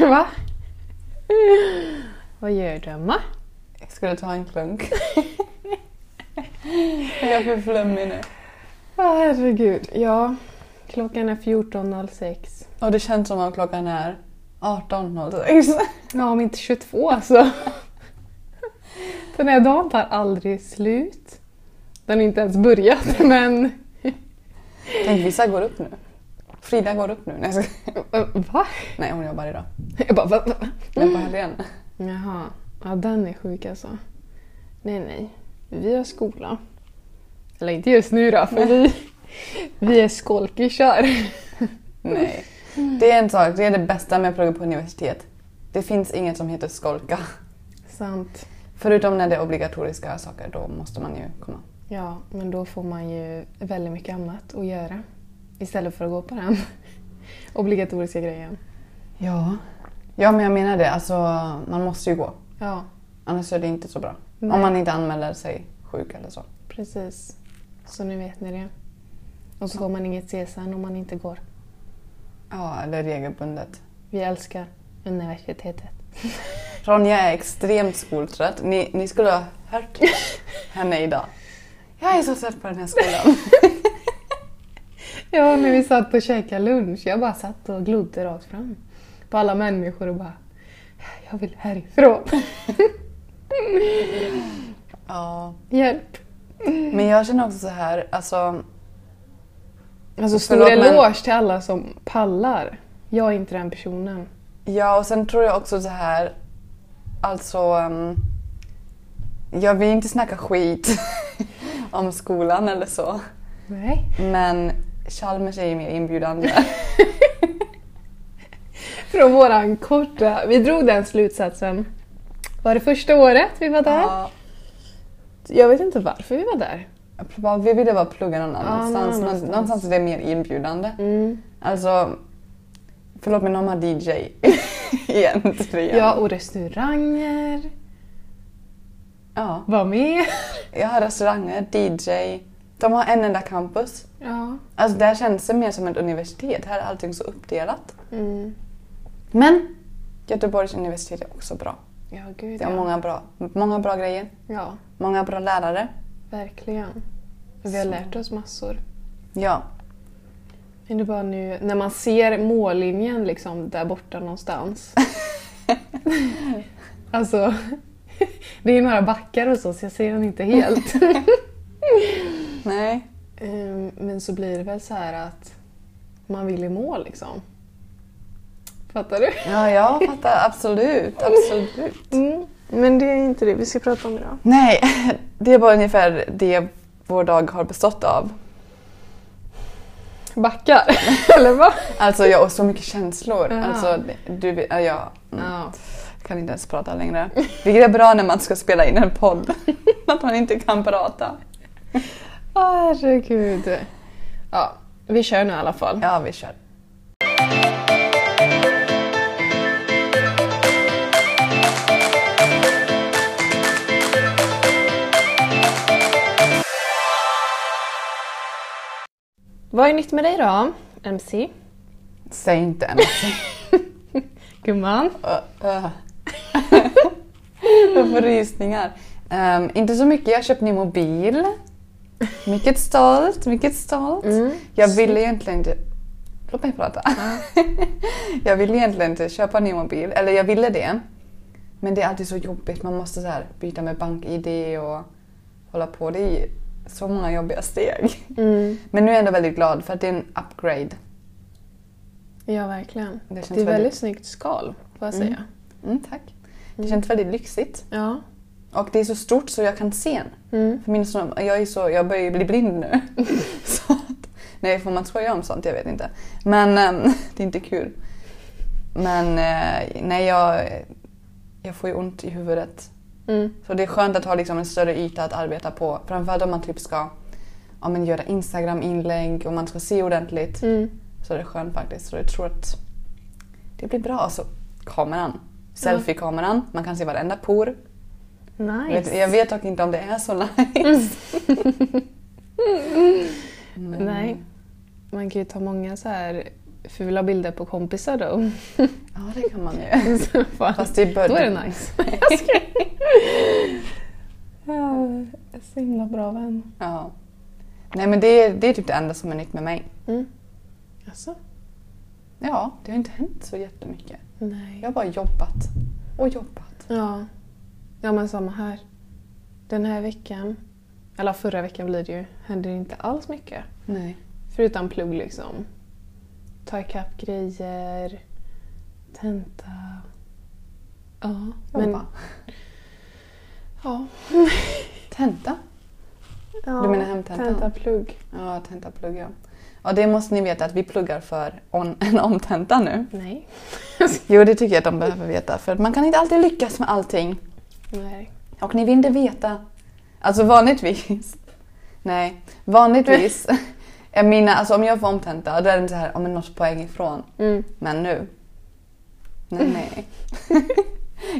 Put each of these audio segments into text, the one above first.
Va? Vad gör du Emma? Jag skulle ta en klunk. jag är för flummig nu. Ja, herregud. Ja, klockan är 14.06. Och det känns som att klockan är 18.06. Ja, om inte 22 alltså. Den här dagen tar aldrig slut. Den har inte ens börjat, men... Tänk vissa går upp nu. Frida går upp nu. Nej, jag ska... Va? Nej hon jobbar idag. Jag bara, va? va? Men på helgen. Jaha, ja den är sjuk alltså. Nej, nej. Vi har skola. Eller inte just nu då, för vi, vi är skolkisar. Nej. Det är en sak, det är det bästa med att plugga på universitet. Det finns inget som heter skolka. Sant. Förutom när det är obligatoriska saker, då måste man ju komma. Ja, men då får man ju väldigt mycket annat att göra. Istället för att gå på den obligatoriska grejen. Ja. Ja men jag menar det, alltså man måste ju gå. Ja, Annars är det inte så bra. Nej. Om man inte anmäler sig sjuk eller så. precis. Så nu vet ni det. Och så får man inget CSN om man inte går. Ja, eller regelbundet. Vi älskar universitetet. Ronja är extremt skoltrött. Ni, ni skulle ha hört henne idag. Jag är så trött på den här skolan. Ja, när vi satt och käkade lunch. Jag bara satt och glodde rakt fram på alla människor och bara Jag vill härifrån. ja. Hjälp. Men jag känner också så här, alltså Alltså stor Förlåt, men- eloge till alla som pallar. Jag är inte den personen. Ja, och sen tror jag också så här, alltså ehm, jag vill inte snacka skit om skolan eller så. Nej. Men Chalmers är ju mer inbjudande. Från våran korta... Vi drog den slutsatsen. Var det första året vi var där? Ja, Jag vet inte varför vi var där. vi ville bara plugga någon Ja, annanstans. någon Nå- annanstans. någonstans är det mer inbjudande. Mm. Alltså, förlåt men de har DJ egentligen. Ja, och restauranger. ja. Var med. Jag har restauranger, DJ. De har en enda campus. Ja. Alltså där känns det mer som ett universitet. Här är allting så uppdelat. Mm. Men Göteborgs universitet är också bra. Ja, gud Det har ja. många bra, många bra grejer. Ja, Många bra lärare. verkligen. Vi har Så. lärt oss massor. Ja. Men det är bara nu när man ser mållinjen liksom där borta någonstans. alltså, det är några backar och så, så jag ser den inte helt. Nej. Ehm, Men så blir det väl så här att man vill i mål liksom. Fattar du? Ja, jag fattar absolut. Absolut. Mm. Men det är inte det vi ska prata om idag. Nej, det är bara ungefär det vår dag har bestått av. Backar? Eller vad? Alltså jag har så mycket känslor. Ja. Alltså, du, ja, jag mm, Ja. kan inte ens prata längre. Vilket är bra när man ska spela in en podd. Att man inte kan prata. Åh, herregud. Ja, vi kör nu i alla fall. Ja, vi kör. Vad är nytt med dig då, MC? Säg inte ens. Gumman? Jag får rysningar. Ehm, inte så mycket. Jag har köpt ny mobil. Mycket stolt, mycket stolt. Mm. Jag ville egentligen inte... Låt mig prata. jag ville egentligen inte köpa en ny mobil. Eller jag ville det. Men det är alltid så jobbigt. Man måste så här byta med bank-id och hålla på. Det är så många jobbiga steg. Mm. Men nu är jag ändå väldigt glad för att det är en upgrade. Ja, verkligen. Det Det, är väldigt väldigt- snyggt skal, får jag Mm. säga. Mm, tack. Det känns väldigt lyxigt. Ja. Och det är så stort så jag kan se den. Mm. För min son, jag, är så, jag börjar ju bli blind nu. så att, nej, får man skoja om sånt? Jag vet inte. Men ehm, det är inte kul. Men eh, nej, jag, jag får ju ont i huvudet. Mm. Så det är skönt att ha liksom en större yta att arbeta på. Framförallt om man typ ska ja, men göra Instagram-inlägg och man ska se ordentligt. Mm. Så det är skönt faktiskt. Så jag tror att det blir bra. Alltså, kameran. Selfie-kameran. Man kan se varenda por. Jag vet, Nice. jag vet dock inte om det är så nice. Men- Nej. Man kan ju ta många så här För vi la bilder på kompisar då. Ja, det kan man ju. Fast det bör då är det nice. Jag skojar. Ja, så himla bra vän. Ja. Nej men det är, det är typ det enda som är nytt med mig. Mm. Alltså? Ja, det har inte hänt så jättemycket. Nej. Jag har bara jobbat och jobbat. Ja. Ja, men samma här. Den här veckan, eller förra veckan blir det ju, händer inte alls mycket. Nej. Förutom plugg liksom. Ta ikapp grejer, tenta. Ja, men... Jobba. Ja. Tenta? ja. Du menar hemtentan? Tenta, plugg. Ja, tenta plugga. Ja, det måste ni veta att vi pluggar för on, en omtenta nu. Nej. Jo, det tycker jag att de behöver veta. För man kan inte alltid lyckas med allting. Nej. Och ni vill inte veta. Alltså vanligtvis. Nej, vanligtvis. är mina, alltså om jag får omtenta, då är det så här, om en något poäng ifrån. Mm. Men nu. Nej, nej.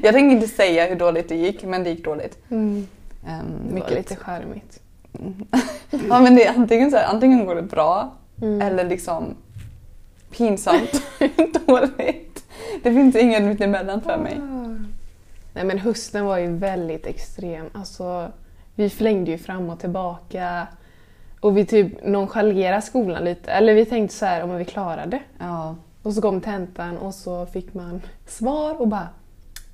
jag tänker inte säga hur dåligt det gick, men det gick dåligt. Mm. Um, Det var mycket lite charmigt. Ja, men det är antingen så här, antingen går det bra Mm. eller liksom pinsamt dåligt. Det finns inget mittemellan för mig. Nej men hösten var ju väldigt extrem. Alltså, vi flängde ju fram och tillbaka. Och vi typ nonchalerade skolan lite. Eller vi tänkte så här, om vi klarade. Ja. Och så kom tentan och så fick man svar och bara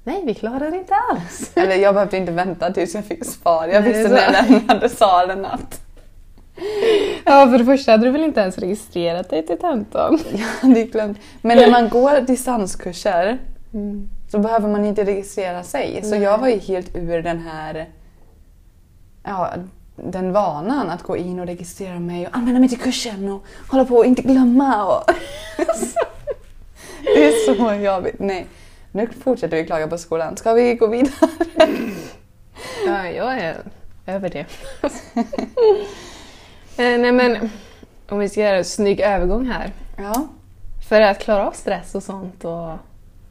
Nej, vi klarade inte alls. Eller jag behövde inte vänta tills jag fick svar. Jag visste när jag lämnade salen att Ja, för det första hade du väl inte ens registrerat dig till tentan? jag hade glömt. Men när man går distanskurser Mm. Så behöver man inte registrera sig. Så Nej. jag var ju helt ur den här ja, den vanan att gå in och registrera mig och anmäla mig till kursen och hålla på och inte glömma. Och det är så jobbigt. Nej, nu fortsätter vi klaga på skolan. Ska vi gå vidare? Ja, jag är över det. Eh, Nej men, om vi ska göra en snygg övergång här. Ja. För att klara av stress och sånt och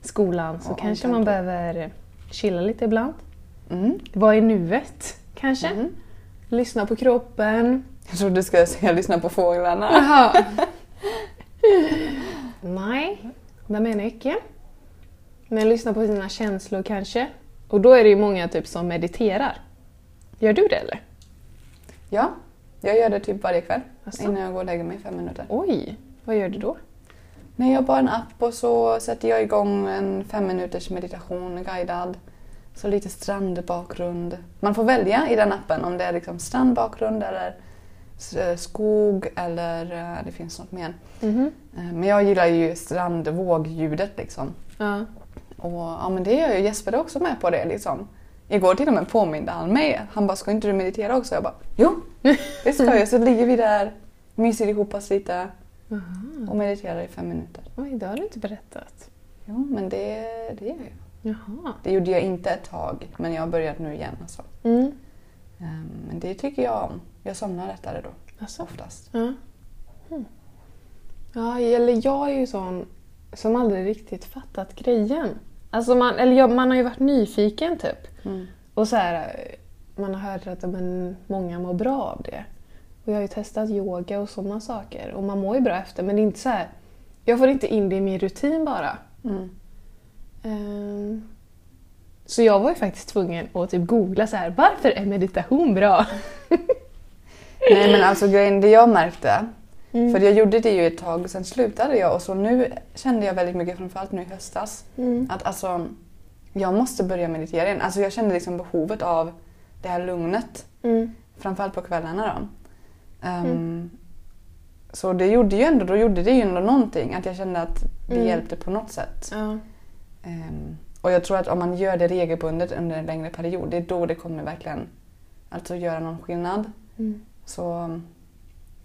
skolan så Ja, kanske man behöver chilla lite ibland. Mm. Vara i nuet kanske. Mm. Lyssna på kroppen. Jag trodde du skulle säga lyssna på fåglarna. Jaha. Nej, det menar jag inte. Men lyssna på sina känslor kanske. Och då är det ju många typ som mediterar. Gör du det eller? Ja, jag gör det typ varje kväll Asså? innan jag går och lägger mig i fem minuter. Oj, vad gör du då? Nej, jag har bara en app och så sätter jag igång en fem minuters meditation guidad. Så lite strandbakgrund. Man får välja i den appen om det är liksom strandbakgrund eller s- skog eller eh, det finns något mer. Eh, Men jag gillar ju strandvågljudet liksom. Ja. Och ja, men det gör ju Jesper också med på det liksom. Igår till och med påminde han mig. Han bara, ska inte du meditera också? Jag bara, jo, det ska jag. Så ligger vi där, myser ihop oss lite Aha. och mediterar i fem minuter. Oj, det har du inte berättat. Jo, men det, det gör jag. Jaha. Det gjorde jag inte ett tag, men jag har börjat nu igen. Alltså. Mm. Ehm, Men det tycker jag om. Jag somnar lättare då, Alltså. oftast. Ja. Hmm. Ja, eller jag är ju sån som aldrig riktigt fattat grejen. Alltså man, eller jag, man har ju varit nyfiken typ. Mm. Och så här, man har hört att men, många mår bra av det. Och jag har ju testat yoga och sådana saker. Och man mår ju bra efter men det är inte så här. Jag får inte in det i min rutin bara. Mm. Ehm, så jag var ju faktiskt tvungen att typ googla så här. Varför är meditation bra? Nej men alltså grejen, det jag märkte, Mm. för jag gjorde det ju ett tag, sen slutade jag och så nu kände jag väldigt mycket, framförallt nu i höstas, Mm. att alltså jag måste börja meditera igen. Alltså jag kände liksom behovet av det här lugnet, Mm. framförallt på kvällarna då. Ehm, Mm. Så det gjorde ju ändå, då gjorde det ju ändå någonting, att jag kände att det Mm. hjälpte på något sätt. Ja. Ehm, och jag tror att om man gör det regelbundet under en längre period, det är då det kommer verkligen alltså göra någon skillnad. Mm. Så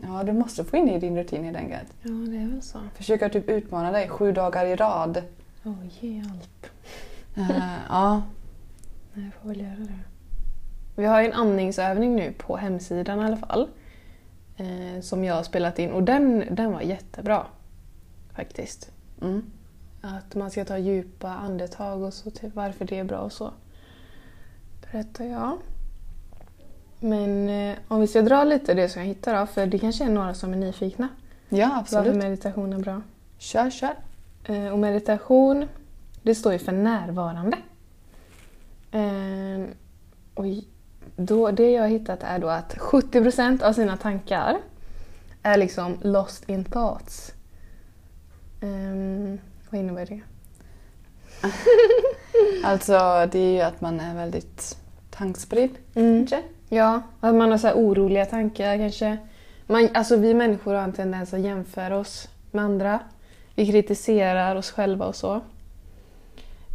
ja, du måste få in det i din rutin helt enkelt. ja, det är väl så. Försöka typ utmana dig sju dagar i rad. Åh, hjälp. Eh, ja. Nej, jag får väl göra det. Vi har ju en andningsövning nu på hemsidan i alla fall. Eh, som jag har spelat in och den, den var jättebra. Faktiskt. Mm. Att man ska ta djupa andetag och så, typ varför det är bra och så. Berättar jag. Men eh, om vi ska dra lite det som jag hittade då, för det kanske är några som är nyfikna. Ja, Varför absolut. meditation är bra. Kör, kör. Eh, och meditation, det står ju för närvarande. Eh, och då, det jag har hittat är då att 70% av sina tankar är liksom lost in thoughts. Um, vad innebär det? alltså det är ju att man är väldigt tankspridd Mm. kanske. Ja, att man har så här oroliga tankar kanske. Man, alltså vi människor har en tendens att jämföra oss med andra. Vi kritiserar oss själva och så.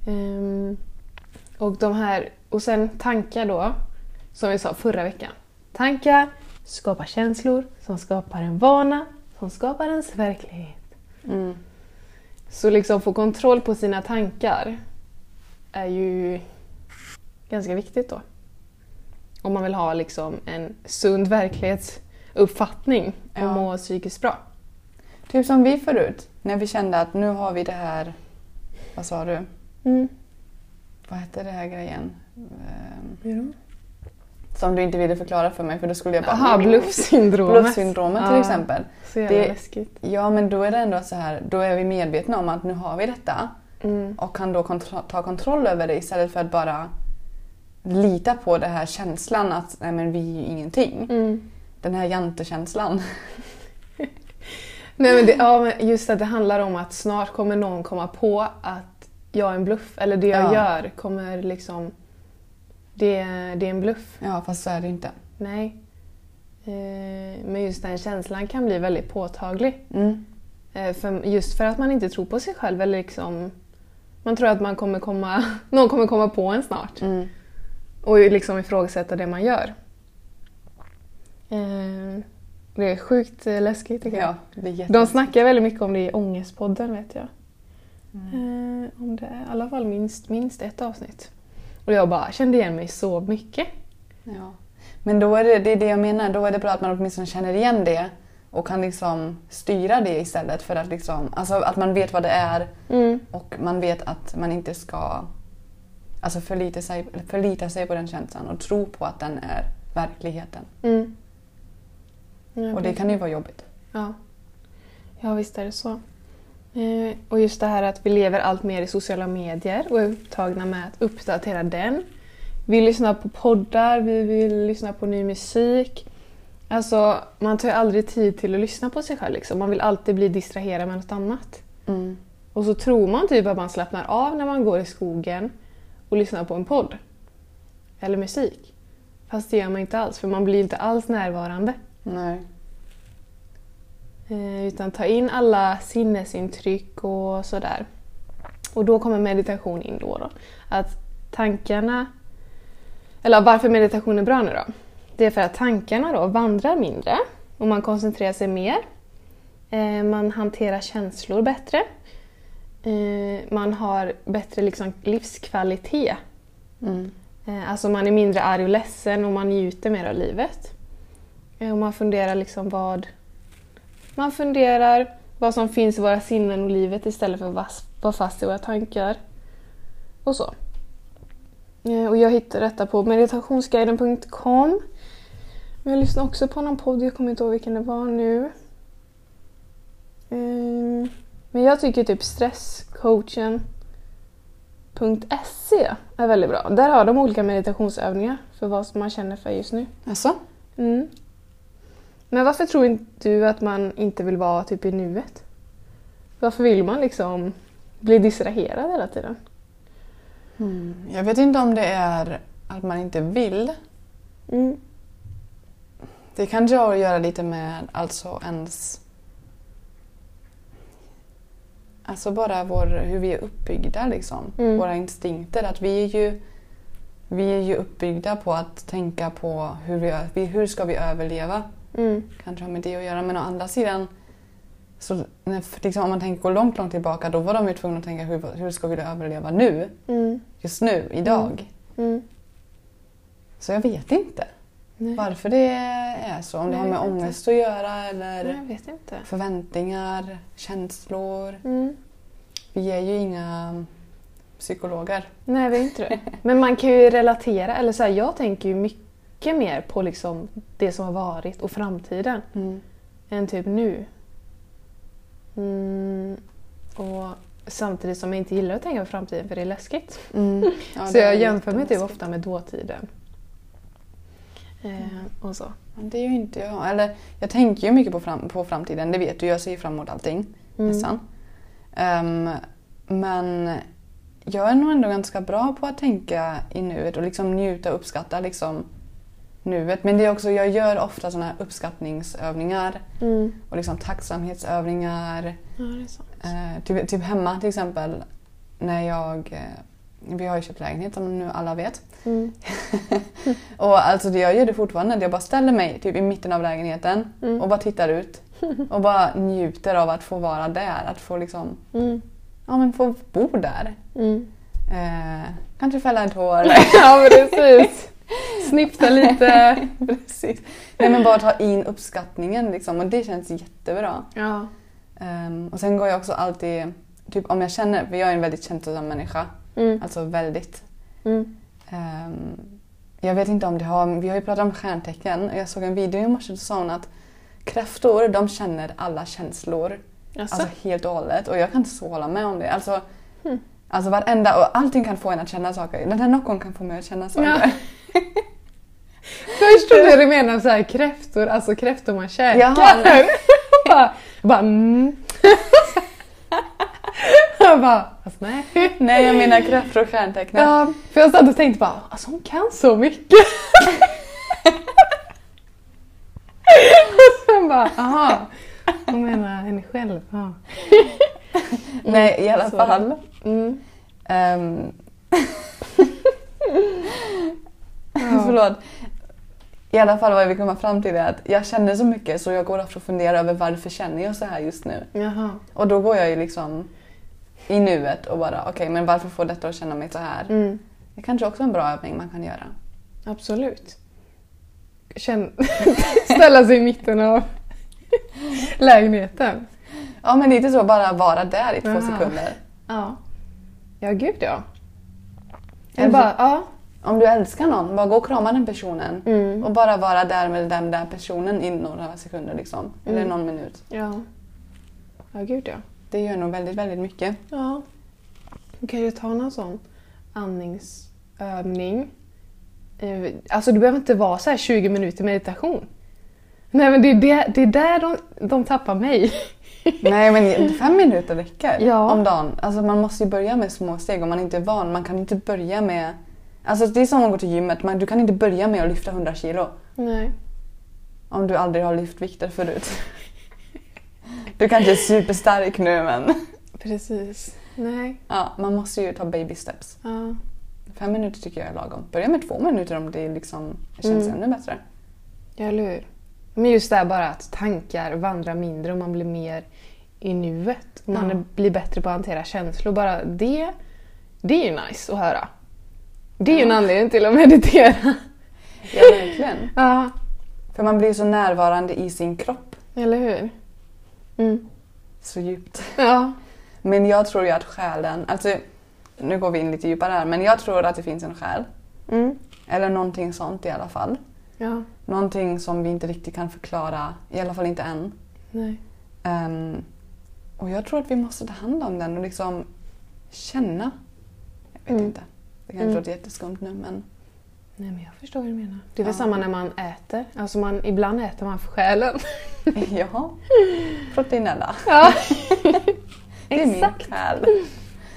Ehm, och, de här, och sen tankar då, som vi sa förra veckan. Tankar skapar känslor som skapar en vana som skapar ens verklighet. Mm. Så liksom få kontroll på sina tankar är ju ganska viktigt då. Om man vill ha liksom en sund verklighetsuppfattning och Ja. må psykiskt bra. Typ som vi förut, när vi kände att nu har vi det här, vad sa du? Vad hette det här grejen? Ehm, Som du inte ville förklara för mig för då skulle jag bara... Jaha, bluffsyndromet. Bluffsyndromet till Ja, exempel. Så jävla Det- läskigt. Ja men då är det ändå så här, då är vi medvetna om att nu har vi detta Mm. och kan då kontro- ta kontroll över det istället för att bara lita på den här känslan att nej men vi är ju ingenting. Mm. Den här jantekänslan. Nej, men det, ja, men just att det handlar om att snart kommer någon komma på att jag är en bluff. Eller det jag Ja. gör kommer liksom... Det, det är en bluff. Ja fast så är det inte. Nej. Eh, men just den känslan kan bli väldigt påtaglig. Mm. Eh, för, just för att man inte tror på sig själv. Eller liksom, man tror att man kommer komma, någon kommer komma på en snart. Mm. Och liksom ifrågasätta det man gör. Eh, det är sjukt läskigt tycker jag. Ja, är. De snackar väldigt mycket om det i Ångestpodden vet jag. Mm. Om det, I alla fall minst, minst ett avsnitt. Och jag bara kände igen mig så mycket. Ja. Men då är det, det är det jag menar, då är det bra att man åtminstone känner igen det och kan liksom styra det istället för att liksom, alltså att man vet vad det är och man vet att man inte ska alltså förlita, sig, förlita sig på den känslan och tro på att den är verkligheten. Mm. Ja, Och det kan ju vara jobbigt. Ja. ja, visst är det så. Eh, och just det här att vi lever allt mer i sociala medier och är upptagna med att uppdatera den. Vi lyssnar på poddar, vi vill lyssna på ny musik. Alltså, man tar ju aldrig tid till att lyssna på sig själv. Liksom. Man vill alltid bli distraherad med något annat. Mm. Och så tror man typ att man slappnar av när man går i skogen och lyssnar på en podd. Eller musik. Fast det gör man inte alls, för man blir inte alls närvarande. Nej. Eh, utan ta in alla sinnesintryck och sådär. Och då kommer meditation in då. då. Att tankarna... Eller varför meditation är bra nu då? Det är för att tankarna då vandrar mindre och man koncentrerar sig mer. Eh, man hanterar känslor bättre. Eh, man har bättre liksom livskvalitet. Mm. Alltså man är mindre arg och ledsen och man njuter mer av livet. Och man funderar liksom vad... Man funderar vad som finns i våra sinnen och livet istället för att vara fast i våra tankar. Och så. Eh, Och jag hittade detta på meditationsguiden.com. Men jag lyssnade också på någon podd, jag kommer inte ihåg vilken det var nu. Eh, Men jag tycker typ stresscoachen.se är väldigt bra. Där har de olika meditationsövningar för vad som man känner för just nu. Alltså? Mm. Men varför tror inte du att man inte vill vara typ i nuet? Varför vill man liksom bli distraherad hela tiden? Mm. Jag vet inte om det är att man inte vill. Mm. Det kanske har att göra lite med alltså ens... Alltså bara vår, hur vi är uppbyggda liksom. Mm. Våra instinkter. Att vi är ju, vi är ju uppbyggda på att tänka på hur, vi, vi, hur ska vi överleva. Mm. Kanske har med det att göra. Men å andra sidan, så, liksom, om man tänker gå långt, långt tillbaka, då var de ju tvungna att tänka hur, hur ska vi överleva nu? Mm. Just nu, idag. Mm. Så jag vet inte Nej. varför det är så. Om det har med vet inte. ångest att göra eller Nej, förväntningar, känslor. Mm. Vi är ju inga psykologer. Nej, vi är inte det. Men man kan ju relatera. Eller så här, jag tänker ju mycket mer på liksom det som har varit och framtiden än typ nu. Mm. Och samtidigt som jag inte gillar att tänka på framtiden för det är läskigt. Mm. Ja, så jag jämför mig typ ofta med dåtiden. Eh, och så. Det är ju inte jag. Eller, jag tänker ju mycket på, fram, på framtiden, det vet du. Jag ser ju fram emot allting. Mm. Nästan. Ehm, men jag är nog ändå ganska bra på att tänka i nuet och liksom njuta och uppskatta liksom nuet. Men det är också, jag gör ofta såna här uppskattningsövningar Mm. och liksom tacksamhetsövningar. Ja. Eh, typ, typ hemma till exempel när jag... Eh, vi har ju köpt lägenhet som nu alla vet. Mm. Och alltså det jag gör det fortfarande. Jag bara ställer mig typ i mitten av lägenheten Mm. och bara tittar ut. Och bara njuter av att få vara där. Att få liksom, Mm. ja men få bo där. Mm. Eh, kanske fälla ett hår. ja, precis. Snippa lite. Precis. Nej men bara ta in uppskattningen liksom och det känns jättebra. Ja. Ehm, och sen går jag också alltid, typ om jag känner, för jag är en väldigt känslosam människa. Mm. Alltså väldigt. Mm. Ehm, jag vet inte om det har, vi har ju pratat om stjärntecken och jag såg en video i morse och sa hon att kräftor de känner alla känslor. Alltså. Alltså helt och hållet. Och jag kan inte så hålla med om det. Alltså, Hmm. alltså varenda, och allting kan få en att känna saker. Den här nockon kan få mig att känna saker. Ja. Först trodde jag du menade så här kräftor, alltså kräftor man käkar. Jaha. bara, bara mm. Jag bara, alltså nej. Nej, jag menar kräftor och stjärntecken. Ja, för jag satt och tänkte bara, alltså hon kan så mycket. Och sen bara, aha. Hon menar henne själv. Ja. Nej, i alla fall. Mm. Ehm, Ja. Förlåt. I alla fall vad jag vill komma fram till är att jag känner så mycket så jag går och funderar över varför känner jag så här just nu. Jaha. Och då går jag ju liksom i nuet och bara okej men varför får detta att känna mig så här? Mm. Det är kanske också är en bra övning man kan göra. Absolut. Känn, ställa sig i mitten av lägenheten. Ja men lite så bara vara där i två Jaha. sekunder. Ja. Ja, gud ja. Jag bara, ja. Om du älskar någon, bara gå och krama den personen. Mm. Och bara vara där med den där personen i några sekunder liksom. Eller Mm. någon minut. Ja. Ja, gud ja. Det gör nog väldigt, väldigt mycket. Ja. Du kan ju ta någon sån andningsövning. Eh, Alltså du behöver inte vara så här 20 minuter meditation. Nej men det är, det, det är där de, de tappar mig. Nej men fem minuter räcker Ja. om dagen. Alltså man måste ju börja med små steg om man inte är van. Man kan inte börja med... Alltså det är som att gå till gymmet. Man, du kan inte börja med att lyfta 100 kilo. Nej. Om du aldrig har lyft vikter förut. Du kanske är superstark nu men... Precis. Nej. Ja, man måste ju ta baby steps. Ja. Fem minuter tycker jag är lagom. Börja med två minuter om det liksom känns Mm. ännu bättre. Ja, eller hur? Men just det här bara att tankar vandrar mindre och man blir mer i nuet. Man Ja. blir bättre på att hantera känslor. Bara det, det är ju nice att höra. Det är ju en anledning till att meditera. Ja, verkligen. Ja, För man blir så närvarande i sin kropp. eller hur? Mm. Så djupt. Ja. Men jag tror ju att själen, alltså nu går vi in lite djupare här, men jag tror att det finns en själ. Mm. Eller någonting sånt i alla fall. Ja. Någonting som vi inte riktigt kan förklara, i alla fall inte än. Nej. Ehm, och jag tror att vi måste ta hand om den och liksom känna. Jag vet Mm. inte. Det kanske Mm. låter jätteskumt nu men Nej, men jag förstår vad du menar. Det är väl Ja. samma när man äter. Alltså man, ibland äter man för själen. ja. Proteinella. Ja. Det är min Exakt. själ.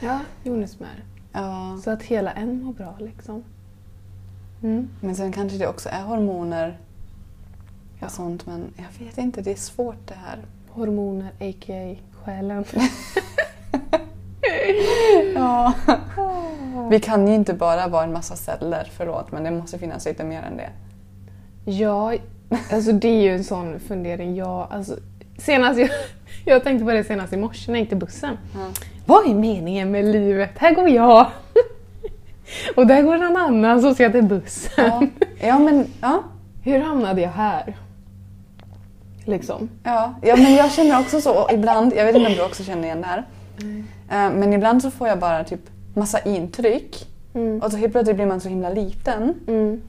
Ja, jordnötssmör. Ja. Så att hela en mår bra liksom. Mm. Men sen kanske det också är hormoner Ja. och sånt men jag vet inte, det är svårt det här. Hormoner, a.k.a. själen. Ja. Vi kan ju inte bara vara en massa celler, förlåt, men det måste finnas lite mer än det. Ja, alltså det är ju en sån fundering. Ja, alltså, senast jag, jag tänkte på det senast i morse när jag gick till bussen. Ja. Vad är meningen med livet? Här går jag. Och där går någon annan som ska till bussen. Ja, ja men ja. Hur hamnade jag här? Liksom. Ja, ja, men jag känner också så ibland, jag vet inte om du också känner igen det här, eh, men ibland så får jag bara typ massa intryck Mm. och så helt plötsligt blir man så himla liten Mm.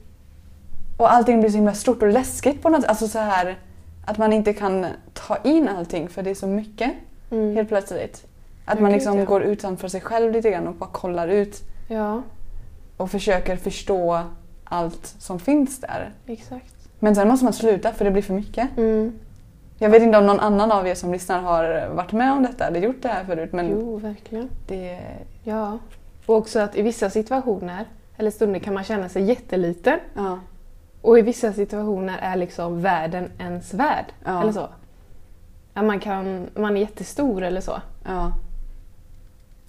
och allting blir så himla stort och läskigt på något Alltså så här att man inte kan ta in allting för det är så mycket Mm. helt plötsligt. Att man liksom går utanför sig själv lite grann och bara kollar ut Ja, och försöker förstå allt som finns där. exakt. Men sen måste man sluta för det blir för mycket. Mm. Jag vet inte om någon annan av er som lyssnar har varit med om detta eller gjort det här förut men Jo, verkligen. det... Ja. Och också att i vissa situationer eller stunder kan man känna sig jätteliten. Ja. Och i vissa situationer är liksom världen ens värld. Ja. Eller så. Ja, man, kan, man är jättestor eller så. ja.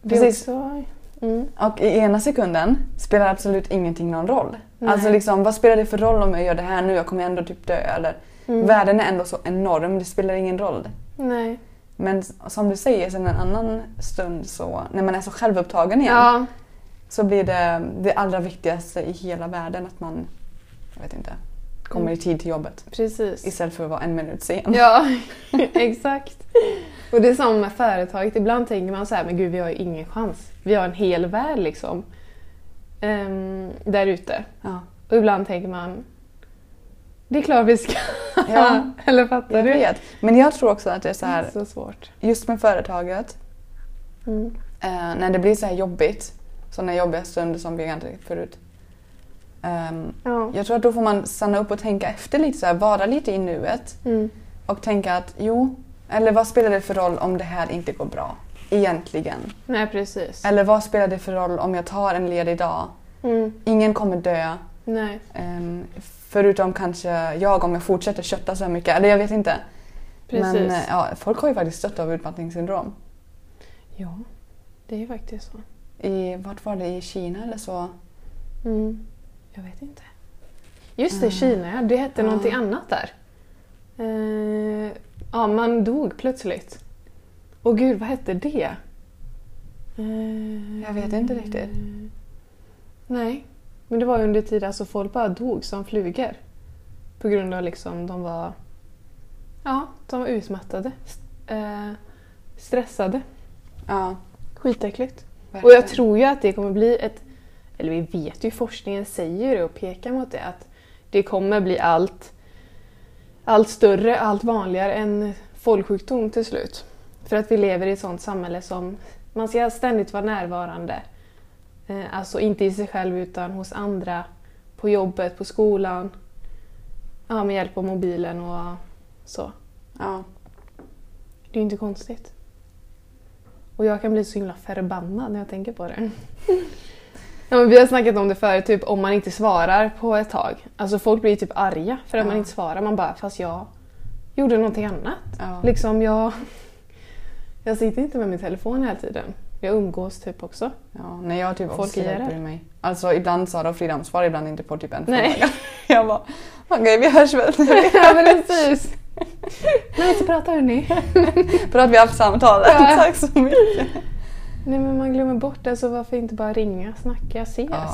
Precis. också... Mm. Och i ena sekunden spelar absolut ingenting någon roll. Nej. Alltså liksom, vad spelar det för roll om jag gör det här nu? Jag kommer ändå typ dö. Eller, Mm. Världen är ändå så enorm, det spelar ingen roll. Nej. Men som du säger, sen en annan stund så, när man är så självupptagen igen, Ja, så blir det det allra viktigaste i hela världen att man, jag vet inte, kommer Mm. i tid till jobbet. precis. Istället för att vara en minut sen. Ja, exakt. Och det är som med företaget. Ibland tänker man så här, men gud vi har ju ingen chans. Vi har en hel värld liksom. Um, där ute. Ja. Och ibland tänker man, det är klart vi ska. Ja. Eller fattar Jag du? vet. Men jag tror också att det är så här, Så svårt. just med företaget, Mm. eh, när det blir så här jobbigt, sådana jobbiga stunder som vi hade förut. ehm, Ja. jag tror att då får man stanna upp och tänka efter lite, så här, vara lite i nuet Mm. och tänka att jo, eller vad spelar det för roll om det här inte går bra? Egentligen. Nej, precis. Eller vad spelar det för roll om jag tar en ledig dag? Mm. Ingen kommer dö. Nej. ehm, förutom kanske jag om jag fortsätter kötta så här mycket. Eller jag vet inte. Precis. Men eh, ja, folk har ju faktiskt dött av utmattningssyndrom. Ja, det är ju faktiskt så. I, vart var det? I Kina eller så? Mm. Jag vet inte. Just det, Mm. Kina. Det hette Ja. någonting annat där. Eh, ja, man dog plötsligt. Och gud, vad hette det? Eh, Jag vet inte riktigt. Nej, men det var ju under tid alltså folk bara dog som flugor. På grund av liksom de var... Ja, de var utmattade. eh, stressade. Ja, Skitäckligt. Och verkligen. jag tror ju att det kommer bli ett... Eller vi vet ju, forskningen säger det och pekar mot det. Att det kommer bli allt, allt större, allt vanligare än folksjukdom till slut. För att vi lever i ett sånt samhälle som man ska ständigt vara närvarande. Eh, Alltså inte i sig själv utan hos andra. På jobbet, på skolan. Ja, med hjälp av mobilen och så. Ja. Det är ju inte konstigt. Och jag kan bli så himla förbannad när jag tänker på det. Ja, men vi har snackat om det förut, typ om man inte svarar på ett tag. Alltså folk blir typ arga för att Ja. man inte svarar. Man bara, fast jag gjorde någonting annat. Ja. Liksom jag... Jag sitter inte med min telefon hela tiden. Jag umgås typ också. ja, när jag typ Folk också hjälper mig. Alltså ibland Sara och Frida svarar ibland inte på typ en Nej. fråga. Jag bara, okej vi hörs väl. ja men precis. Nej, så pratar hörni. För att vi har haft samtal. Ja. Tack så mycket. Nej men man glömmer bort det, så varför inte bara ringa, snacka, ses? Ja.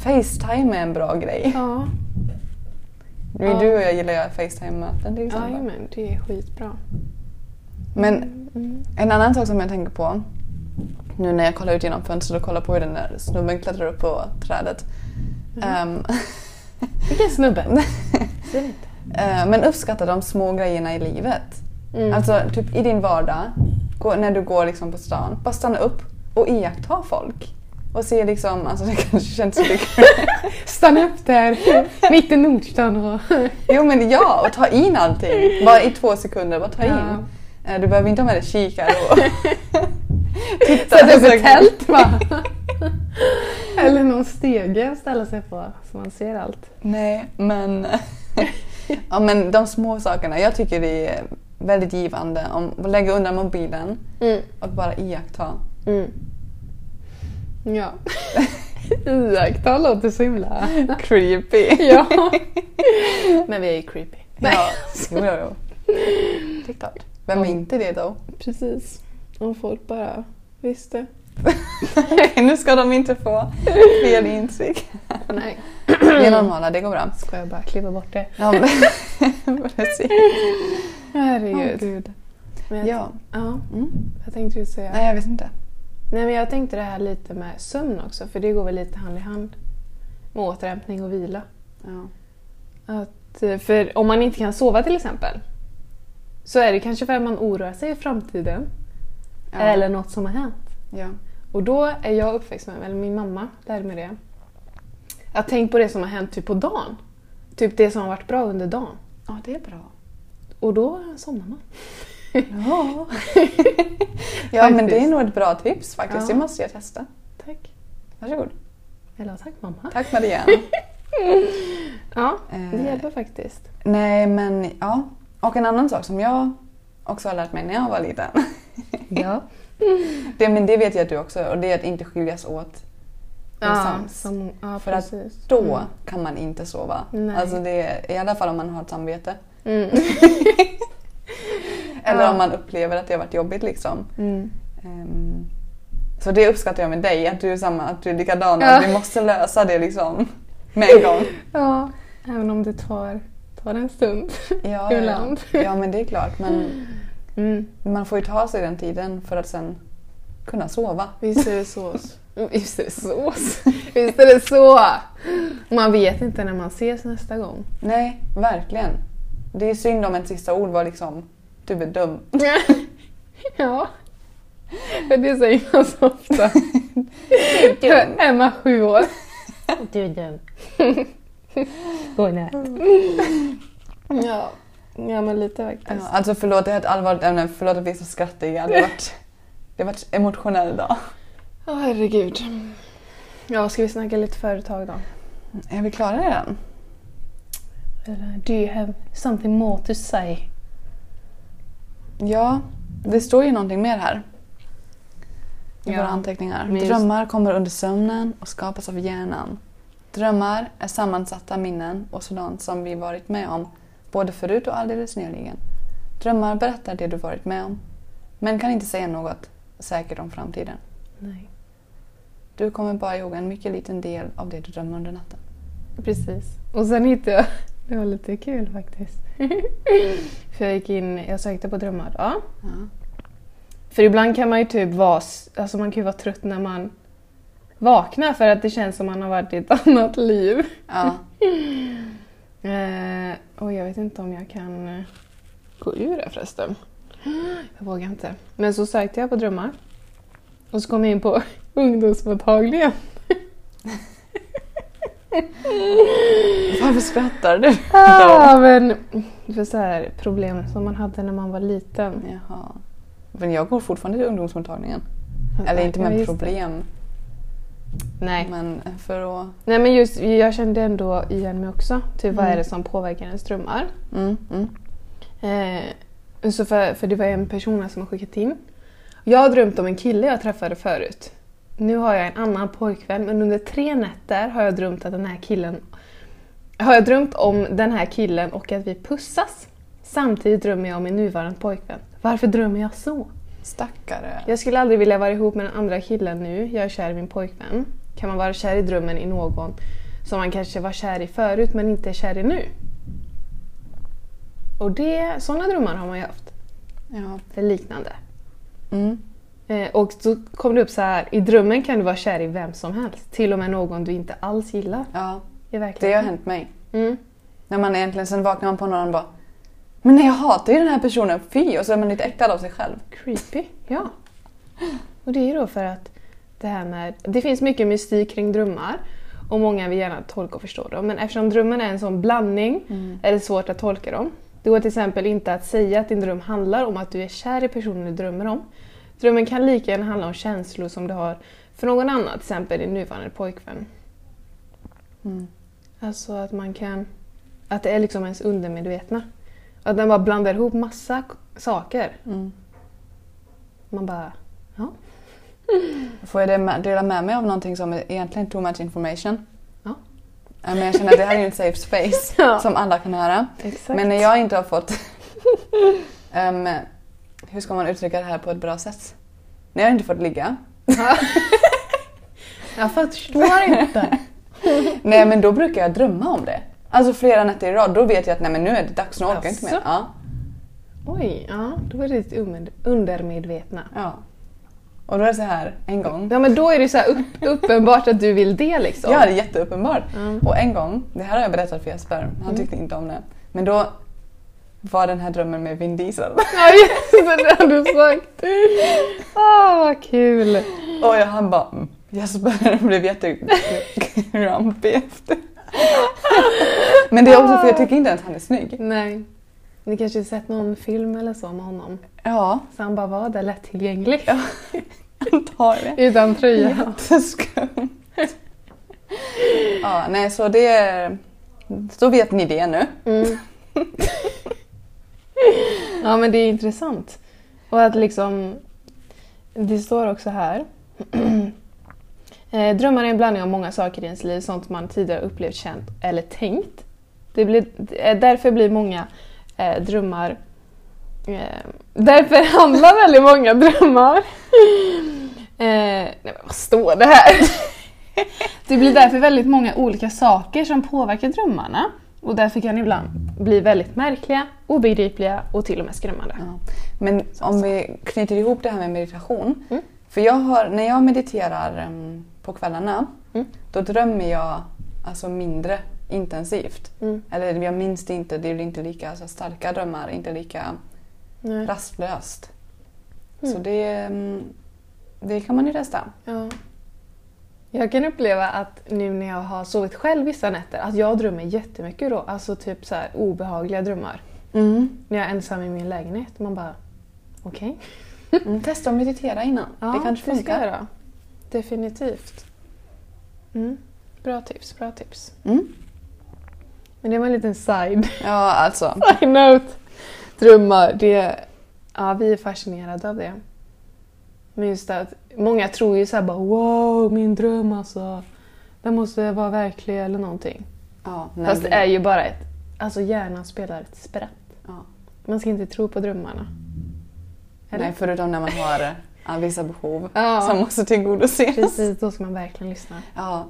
Facetime är en bra grej. Ja, Nu, Ja. Du och jag gillar ju Facetime-möten till exempel. Jajamän, det är skitbra. Men Mm. en annan sak som jag tänker på nu när jag kollar ut genom fönstret och kollar på hur den där snubben klättrar upp på trädet. Ehm, Vilken snubbe! Säg inte. eh, men uppskatta de små grejerna i livet. Mm. Alltså typ i din vardag, gå, när du går liksom på stan, bara stanna upp och iaktta folk. Och se liksom, alltså det kanske känns så. Stanna upp där mitt i Nordstan och... Jo men ja, och ta in allting. Bara i två sekunder, bara ta in. Ja. Eh, Du behöver inte ha med dig kikare och titta. Sätta upp ett tält va? Eller någon stege att ställa sig på så man ser allt. Nej, men, ja, men de små sakerna. Jag tycker det är väldigt givande om att lägga undan mobilen Mm. och bara iaktta. Mm. Ja. Iaktta låter så himla... Creepy. Ja. Men vi är ju creepy. Ja, jo, jo. Det är klart. Vem är inte det då? Precis. Om folk bara visste. nu ska de inte få fel intryck. Nej. Vi är normala, det går bra. Ska jag bara klippa bort det? Ja, men, precis. Herregud. Men jag, Ja. ja. Mm. Vad tänkte du säga? Nej, jag vet inte. Nej men jag tänkte det här lite med sömn också för det går väl lite hand i hand med återhämtning och vila. Ja. Att, eh, för om man inte kan sova till exempel så är det kanske för att man oroar sig i framtiden. Ja. Eller något som har hänt. Ja. Och då är jag uppväxt med, eller min mamma lärde mig det. Att tänk på det som har hänt typ på dagen. Typ det som har varit bra under dagen. ja, det är bra. Och då somnar man. Ja, ja men det är nog ett bra tips faktiskt. Ja. Det måste jag testa. Tack. Varsågod. Eller tack mamma. Tack Marianne. Ja, det Eh. hjälper faktiskt. Nej men ja. Och en annan sak som jag också har lärt mig när jag var liten. Ja. Det, men det vet jag att du också och det är att inte skiljas åt Ja, som, ja För att precis. Då Mm. kan man inte sova. Nej. Alltså det är, I alla fall om man har ett samvete. Mm. Eller Ja. om man upplever att det har varit jobbigt liksom. Mm. Ehm, så det uppskattar jag med dig, att du är, samma, att du är likadan. Ja. Att vi måste lösa det liksom med en gång. Ja, även om det tar, tar en stund. Ja, Ibland. ja. ja men det är klart. Men Mm. man får ju ta sig den tiden för att sen kunna sova. Visst är det så. Visst är det så. Visst är det så. Man vet inte när man ses nästa gång. Nej, verkligen. Det är synd om ett sista ord var liksom du är dum. Ja. För det säger man så ofta. Emma, sju år. Du är dum. Godnatt. Ja. Ja, men lite Ja, faktiskt. alltså förlåt, det är ett allvarligt ämne. Förlåt att vi är så skrattiga. Det har varit, det har varit emotionell dag. Åh herregud. Ja, ska vi snacka lite företag då? Är vi klara redan? Do you have something more to say? Ja, det står ju någonting mer här. I Ja, våra anteckningar. just- Drömmar kommer under sömnen och skapas av hjärnan. Drömmar är sammansatta minnen och sådant som vi varit med om både förut och alldeles nyligen. Drömmar berättar det du varit med om men kan inte säga något säkert om framtiden. Nej. Du kommer bara ihåg en mycket liten del av det du drömmer under natten. Precis. Och sen hittade jag, det var lite kul faktiskt. För jag gick in, jag sökte på drömmar. Ja. Ja. För ibland kan man ju typ vara, alltså man kan ju vara trött när man vaknar för att det känns som man har varit i ett annat liv. Ja. Eh, och jag vet inte om jag kan eh, gå ur det förresten. Jag vågar inte. Men så sökte jag på drömmar. Och så kom jag in på ungdomsmottagningen. Varför skrattar du? Ah, men för så här, problem som man hade när man var liten. Jaha. Men jag går fortfarande till ungdomsmottagningen. Eller inte med just det. Nej. men för att... Nej men just, jag kände ändå igen mig också. Typ vad Mm. är det som påverkar ens drömmar? Mm, mm. Eh, så för, för det var en person som har skickat in. Jag har drömt om en kille jag träffade förut. Nu har jag en annan pojkvän men under tre nätter har jag drömt att den här killen har jag drömt om den här killen och att vi pussas. Samtidigt drömmer jag om min nuvarande pojkvän. Varför drömmer jag så? Stackare. Jag skulle aldrig vilja vara ihop med den andra killen nu. Jag är kär i min pojkvän. Kan man vara kär i drömmen i någon som man kanske var kär i förut men inte är kär i nu? Och det, sådana drömmar har man ju haft. Ja. Eller liknande. Mm. Eh, och så kom det upp så här, i drömmen kan du vara kär i vem som helst. Till och med någon du inte alls gillar ja, det har hänt mig. Mm. När man egentligen sen vaknar man på någon och bara Men nej, jag hatar ju den här personen, fy! Och så är man lite äcklad av sig själv. Creepy, ja. Och det är ju då för att det här med... Det finns mycket mystik kring drömmar och många vill gärna tolka och förstå dem. Men eftersom drömmen är en sån blandning är det svårt att tolka dem. Det går till exempel inte att säga att din dröm handlar om att du är kär i personen du drömmer om. Drömmen kan lika gärna handla om känslor som du har för någon annan, till exempel din nuvarande pojkvän. Mm. Alltså att man kan... Att det är liksom ens undermedvetna. Att den bara blandar ihop massa saker. Mm. Man bara... Ja. Får jag dela med mig av någonting som är egentligen too much information? Ja. Men jag känner att det här är en safe space Ja. som alla kan höra. Exakt. Men när jag inte har fått... Ehm, hur ska man uttrycka det här på ett bra sätt? När jag inte fått ligga. Jag förstår inte. Nej men då brukar jag drömma om det. Alltså flera nätter i rad. Då vet jag att nej, men nu är det dags, nu orkar jag inte mer. Ja. Oj, ja, då är det ditt under- undermedvetna. ja. Och då är det så här en gång. Ja men då är det så upp, uppenbart att du vill det liksom. Ja, det är jätteuppenbart. Mm. Och en gång, det här har jag berättat för Jesper, han tyckte inte om det. Men då var den här drömmen med Vin Diesel. Ja just det, det har du sagt. Åh vad kul. Och jag, han bara mm. Jesper blev jättegrumpy efter. Men det är också för jag tycker inte att han är snygg. Nej. Ni kanske har sett någon film eller så med honom? Ja, Så han bara var där lättillgänglig. Ja. antagligen. Utan tröja. Jätteskumt. Ja, nej så det är... Så vet ni det nu. Mm. ja men det är intressant. Och att liksom, det står också här. Eh, Drömmar är en blandning av många saker i ens liv, sånt man tidigare upplevt, känt eller tänkt. Det blir, eh, därför blir många eh, drömmar... Eh, därför handlar väldigt många drömmar... Eh, nej vad står det här? det blir därför väldigt många olika saker som påverkar drömmarna. Och därför kan ibland bli väldigt märkliga, obegripliga och till och med skrämmande. Ja. Men om vi knyter ihop det här med meditation. Mm. För jag har, när jag mediterar på kvällarna, Mm. då drömmer jag alltså mindre intensivt. Mm. Eller jag minns det inte, det blir inte lika så starka drömmar, inte lika Nej. rastlöst. Mm. Så det, det kan man ju testa. Ja. Jag kan uppleva att nu när jag har sovit själv vissa nätter, att jag drömmer jättemycket då. Alltså typ så här obehagliga drömmar. När jag är ensam i min lägenhet. Man bara, okej. Mm, testa att meditera innan. Ja, det kanske ska jag funkar. Definitivt. Mm. Bra tips, bra tips. Mm. Men det var en liten side, Ja, alltså. side note. Drömmar, det, ja, vi är fascinerade av det. Men just att många tror ju såhär bara wow, min dröm alltså. Den måste vara verklig eller någonting. Ja, nej, Fast det är ju bara ett, alltså hjärnan spelar ett spratt. ja. Man ska inte tro på drömmarna. Eller? Nej, förutom när man har ja, vissa behov Ja. som måste tillgodoses. Precis, då ska man verkligen lyssna. Ja,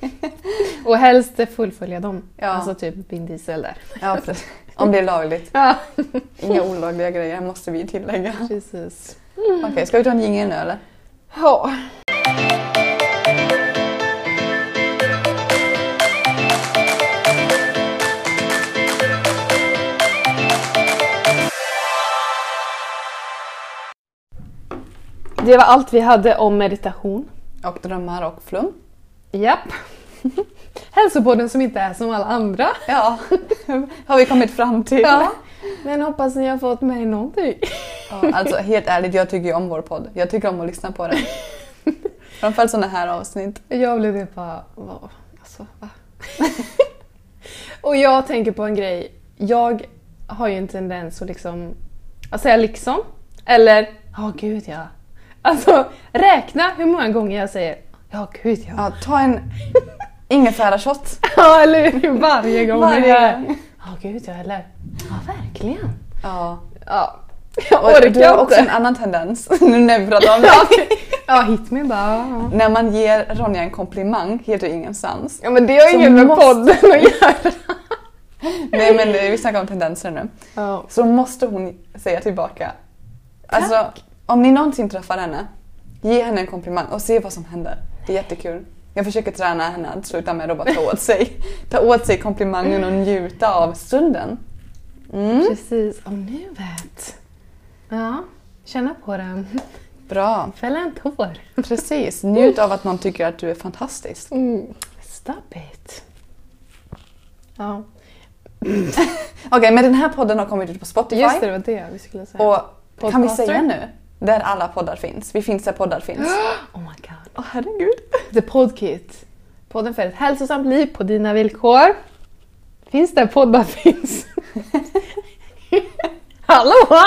Och helst fullfölja dem. Ja. Alltså typ Vin Diesel där. ja precis. Om det är lagligt. Ja, Inga olagliga grejer måste vi tillägga. precis. Okej, ska vi ta en jingel nu eller? Ja. Det var allt vi hade om meditation. Och drömmar och flum. Japp. Hälsopodden som inte är som alla andra. Ja, har vi kommit fram till. Ja. Men hoppas ni har fått med någonting. Ja, alltså helt ärligt, jag tycker ju om vår podd. Jag tycker om att lyssna på den. Framförallt sådana här avsnitt. Jag blev det bara, vad, alltså va? Och jag tänker på en grej. Jag har ju en tendens att liksom, att säga liksom. Eller, ja gud ja. Alltså räkna hur många gånger jag säger, ja gud ja. Ja, ta en ingefära-shot. Ja eller hur? Varje gång. Varje gång. Ja gud ja, eller, ja verkligen. Ja. Ja, jag Och orkar du har också en annan tendens, nu när vi pratar om det. ja hit me bara. ja. När man ger Ronja en komplimang helt ur ingenstans. Ja men det har inget med måste- podden att göra. Nej men vi snackar om tendenser nu. Ja. Så måste hon säga tillbaka. Alltså, om ni någonsin träffar henne, ge henne en komplimang och se vad som händer. Det är jättekul. Jag försöker träna henne att sluta med att bara ta åt sig, ta åt sig komplimangen och njuta av stunden. Mm. Precis, om nu vet. Ja, känna på den. Bra, Fälla en tår. precis. Njut av att någon tycker att du är fantastisk. Mm. Stop it. Ja, Okej, men den här podden har kommit ut på Spotify. just det, det var det vi skulle säga. Och kan vi säga nu, där alla poddar finns. Vi finns där poddar finns. Oh my god. Åh herregud. The Podkit. Podden för ett hälsosamt liv på dina villkor. Finns där poddar finns. Hallå!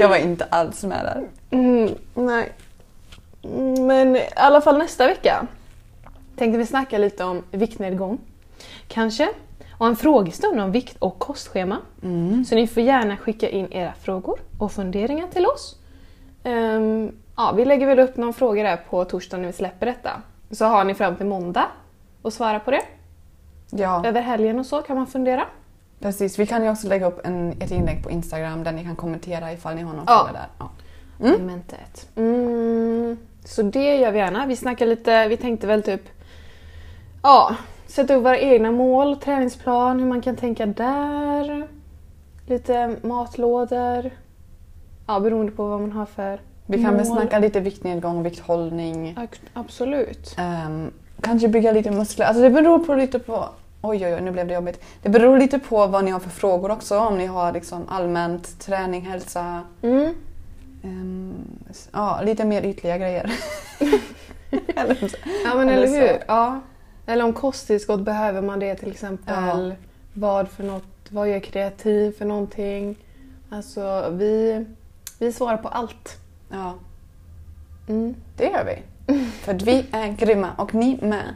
Jag var inte alls med där. Mm, nej. Men i alla fall nästa vecka tänkte vi snacka lite om viktnedgång. Kanske. Och en frågestund om vikt och kostschema. Så ni får gärna skicka in era frågor och funderingar till oss. Ehm, ja, vi lägger väl upp någon fråga där på torsdag när vi släpper detta. Så har ni fram till måndag att svara på det. Ja, Över helgen och så kan man fundera. precis. Vi kan ju också lägga upp en, ett inlägg på Instagram där ni kan kommentera ifall ni har någon Ja. fråga där. Ja. Mm. Momentet. Mm, så det gör vi gärna. Vi snackar lite, vi tänkte väl typ ja, sätta upp våra egna mål, träningsplan, hur man kan tänka där. Lite matlådor. Ja, beroende på vad man har för Vi kan väl mål. snacka lite viktnedgång, vikthållning. Absolut. Ehm, kanske bygga lite muskler. Alltså det beror på lite på... Oj, oj, oj, nu blev det jobbigt. Det beror lite på vad ni har för frågor också. Om ni har liksom allmänt träning, hälsa. Mm. s- ja, lite mer ytliga grejer. Eller. Ja men Eller eller hur. Ja. Eller om kosttillskott behöver man det till exempel. Vad för något, vad gör kreativ för någonting? Alltså vi, vi svarar på allt. ja, Mm. det gör vi. För vi är grymma och ni med.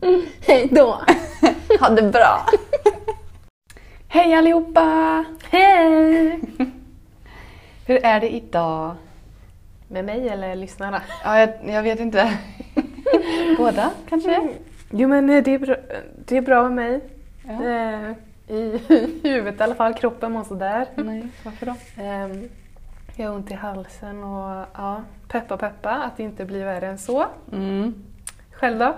Hej då! Ha det bra! Hej allihopa! Hej! Hur är det idag? Med mig eller lyssnarna? Ja, jag, jag vet inte. Båda kanske? Jo men eh, det är bra, det är bra med mig. Ja. Eh, I huvudet i alla fall, kroppen mår sådär. Nej, varför då? Ehm, Jag har ont i halsen och ja, peppa peppa att det inte blir värre än så. Mm. Själv då?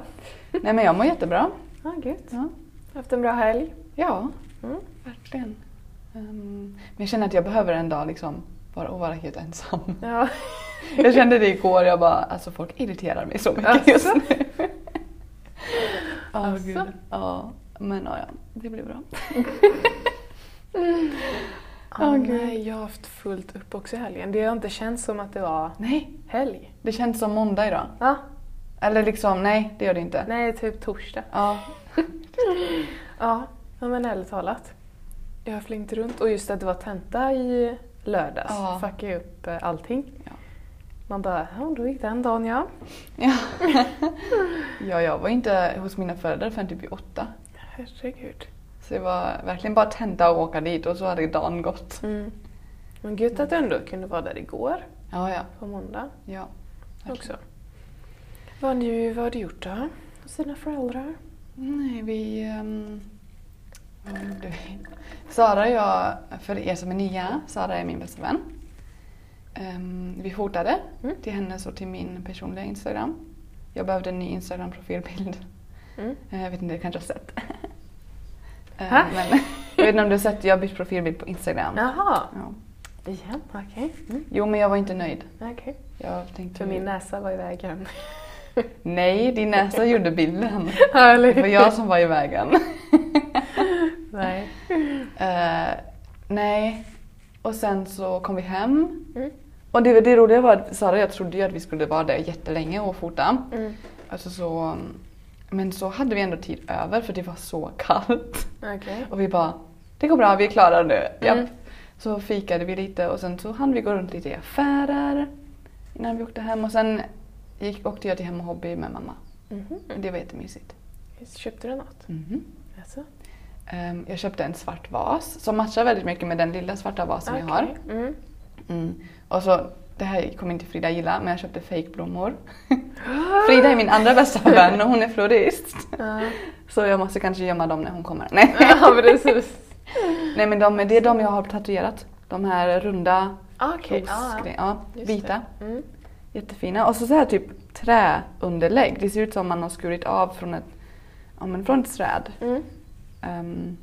Nej men jag mår jättebra. Ja, gud. Ja, Haft en bra helg? ja Mm. verkligen. Ehm, men jag känner att jag behöver en dag liksom bara att vara helt ensam. Ja. Jag kände det igår, jag bara alltså folk irriterar mig så mycket Alltså? just nu. Alltså? gud. Ja, men ja, ja, det blir bra. Åh, gud. nej, jag har haft fullt upp också i helgen. Det har inte känts som att det var Nej, helg. det känns som måndag idag. Ja, Eller liksom, nej det gör det inte. nej, typ torsdag. Ja, Ja, men ärligt talat. Jag har flängt runt och just att det var tenta i lördags Ja. fuckade upp eh, allting. Ja. Man bara, ja då gick den dagen ja. ja. ja, jag var inte hos mina föräldrar förrän typ åtta. Herregud. Så det var verkligen bara tända och åka dit och så hade dagen gått. Mm. Men gud att du ändå kunde vara där igår Ja, ja. på måndag ja. också. Vad har, ni, vad har du gjort då? Hos dina föräldrar? Nej, vi... Um? Sara och jag, för er som är nya, Sara är min bästa vän. Ehm, vi fotade Mm. till hennes och till min personliga Instagram. Jag behövde en ny Instagram-profilbild. Mm. Eh, Jag vet inte, du kanske har sett. Eh, Ha? Men, jag vet inte om du har sett, jag har bytt profilbild på Instagram. Jaha, Ja. igen? Okej. Mm. Jo, men jag var inte nöjd. Jag tänkte... För min näsa var i vägen. Nej, din näsa gjorde bilden. Det var jag som var i vägen. Nej. Eh, nej. Och sen så kom vi hem. Mm. Och det, det roliga var att Sara och jag trodde ju att vi skulle vara där jättelänge och fota. Mm. Alltså så, men så hade vi ändå tid över för det var så kallt. Okej. Och vi bara, det går bra, vi är klara nu. Mm. Japp. Så fikade vi lite och sen så hann vi gå runt lite i affärer innan vi åkte hem. Och sen gick, åkte jag till Hem och Hobby med mamma. Mhm. Det var jättemysigt. Köpte du något? Mhm. Alltså. Ehm, jag köpte en svart vas som matchar väldigt mycket med den lilla svarta vasen jag har. Mm. Mm. Och så, det här kommer inte Frida gilla, men jag köpte fejkblommor. Frida är min andra bästa vän och hon är florist. Ja. Så jag måste kanske gömma dem när hon kommer. Nej, ja, precis. Nej men de, det är de jag har tatuerat. De här runda Okej. ja. trosgrejer. Ja, vita. Mm. Jättefina. Och så, så här typ träunderlägg. Det ser ut som man har skurit av från ett, ja, men från ett träd. Mm. Ehm,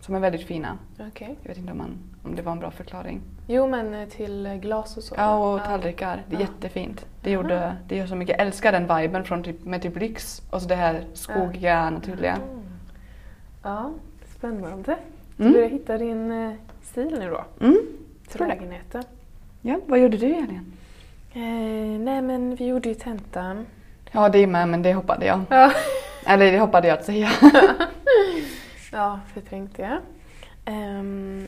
som är väldigt fina. Okej. Jag vet inte om, man, om det var en bra förklaring. Jo, men eh, till eh, glas och så. Ja, och tallrikar. Det är Ja. jättefint. Det, gjorde, det gör så mycket. Jag älskar den viben från typ, med typ lyx och så det här skogiga, naturliga. Mm. Ja, spännande. Du Mm. börjar hitta din eh, stil nu då. Mm. Till Tror det. lägenheten. Ja, vad gjorde du i? Eh, nej, men vi gjorde ju tentan. Ja, det med, men det hoppade jag. Ja. Eller det hoppade jag att säga. Ja, förträngde jag. Ehm,